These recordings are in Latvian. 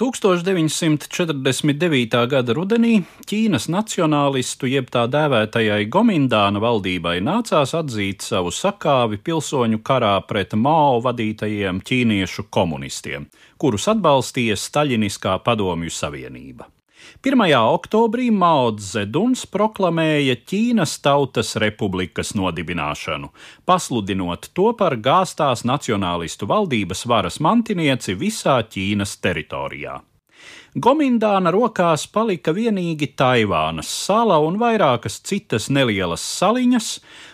1949. gada rudenī Ķīnas nacionālistu jeb tā dēvētajai Gomindāna valdībai nācās atzīt savu sakāvi pilsoņu karā pret Mao vadītajiem ķīniešu komunistiem, kurus atbalstīja Staļiniskā padomju savienība. 1. oktobrī Mao Dzeduns proklamēja Ķīnas Tautas Republikas nodibināšanu, pasludinot to par gāztās nacionālistu valdības varas mantinieci visā Ķīnas teritorijā. Gomindāna rokās palika vienīgi Taivānas sala un vairākas citas nelielas saliņas,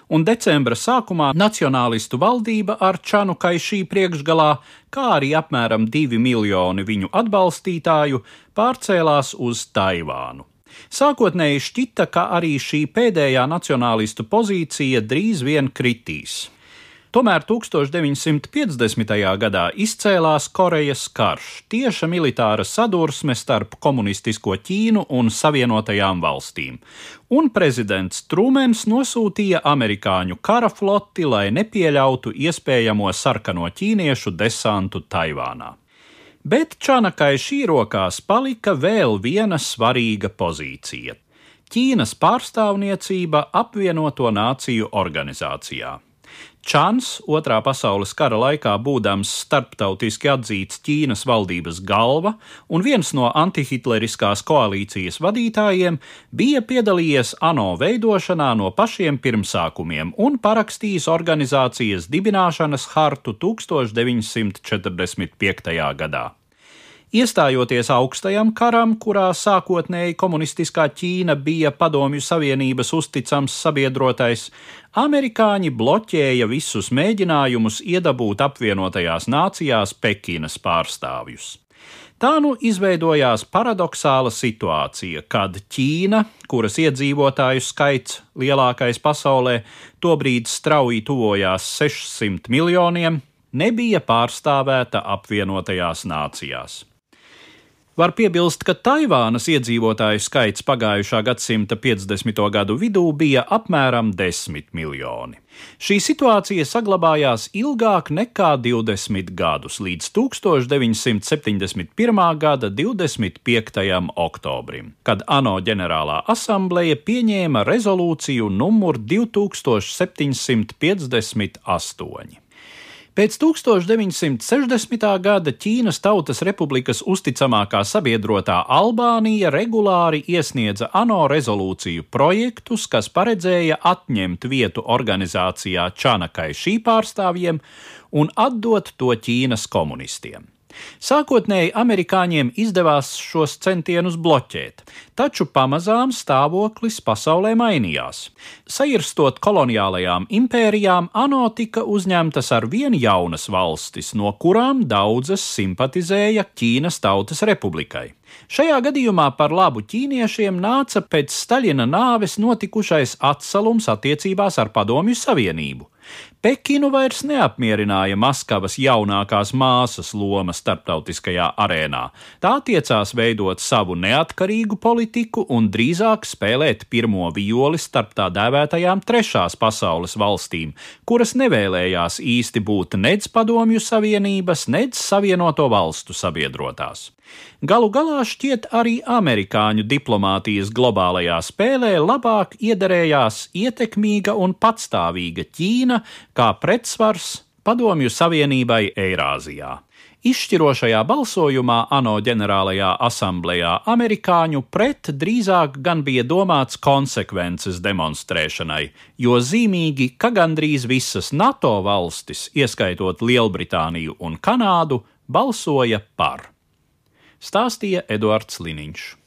un decembra sākumā nacionālistu valdība ar Čanu Kaišī priekšgalā, kā arī apmēram divi miljoni viņu atbalstītāju, pārcēlās uz Taivānu. Sākotnēji šķita, ka arī šī pēdējā nacionālistu pozīcija drīz vien kritīs. Tomēr 1950. gadā izcēlās Korejas karš, tieša militāra sadursme starp komunistisko Ķīnu un Savienotajām valstīm, un prezidents Trumens nosūtīja amerikāņu kara floti, lai nepieļautu iespējamo sarkano ķīniešu desantu Taivānā. Bet Čanakai šī rokās palika vēl viena svarīga pozīcija - Ķīnas pārstāvniecība apvienoto nāciju organizācijā. Čans otrā pasaules kara laikā būdams starptautiski atzīts Ķīnas valdības galva un viens no antihitleriskās koalīcijas vadītājiem, bija piedalījies ANO veidošanā no pašiem pirmsākumiem un parakstījis organizācijas dibināšanas hartu 1945. gadā. Iestājoties augstajam karam, kurā sākotnēji komunistiskā Ķīna bija Padomju Savienības uzticams sabiedrotais, amerikāņi bloķēja visus mēģinājumus iedabūt apvienotajās nācijās Pekinas pārstāvjus. Tā nu izveidojās paradoxāla situācija, kad Ķīna, kuras iedzīvotāju skaits lielākais pasaulē, tobrīd strauji tuvojās 600 miljoniem, nebija pārstāvēta apvienotajās nācijās. Var piebilst, ka Taivānas iedzīvotāju skaits pagājušā gadsimta 50. gadu vidū bija apmēram 10 miljoni. Šī situācija saglabājās ilgāk nekā 20 gadus, līdz 1971. gada 25. oktobrim, kad ANO ģenerālā asambleja pieņēma rezolūciju numur 2758. Pēc 1960. gada Ķīnas Tautas Republikas uzticamākā sabiedrotā Albānija regulāri iesniedza ANO rezolūciju projektus, kas paredzēja atņemt vietu organizācijā Čanakai šī pārstāvjiem un atdot to Ķīnas komunistiem. Sākotnēji amerikāņiem izdevās šos centienus bloķēt, taču pamazām stāvoklis pasaulē mainījās. Sairstot koloniālajām impērijām, ANO tika uzņemtas ar vien jaunas valstis, no kurām daudzas simpatizēja Ķīnas Tautas Republikai. Šajā gadījumā par labu ķīniešiem nāca pēc Staļina nāves notikušais atsalums attiecībās ar Padomju Savienību. Pekinu vairs neapmierināja Maskavas jaunākās māsas loma starptautiskajā arēnā. Tā tiecās veidot savu neatkarīgu politiku un drīzāk spēlēt pirmo violi starp tā dēvētajām trešās pasaules valstīm, kuras nevēlējās īsti būt nedz padomju savienības, nedz savienoto valstu sabiedrotās. Galu galā šķiet arī amerikāņu diplomātijas globālajā spēlē labāk iederējās ietekmīga un patstāvīga Ķīna kā pretsvars Padomju Savienībai Eirāzijā. Izšķirošajā balsojumā ANO ģenerālajā asamblējā amerikāņu pret drīzāk gan bija domāts konsekvences demonstrēšanai, jo zīmīgi, ka gandrīz visas NATO valstis, ieskaitot Lielbritāniju un Kanādu, balsoja par stāstīja Eduards Liniņš.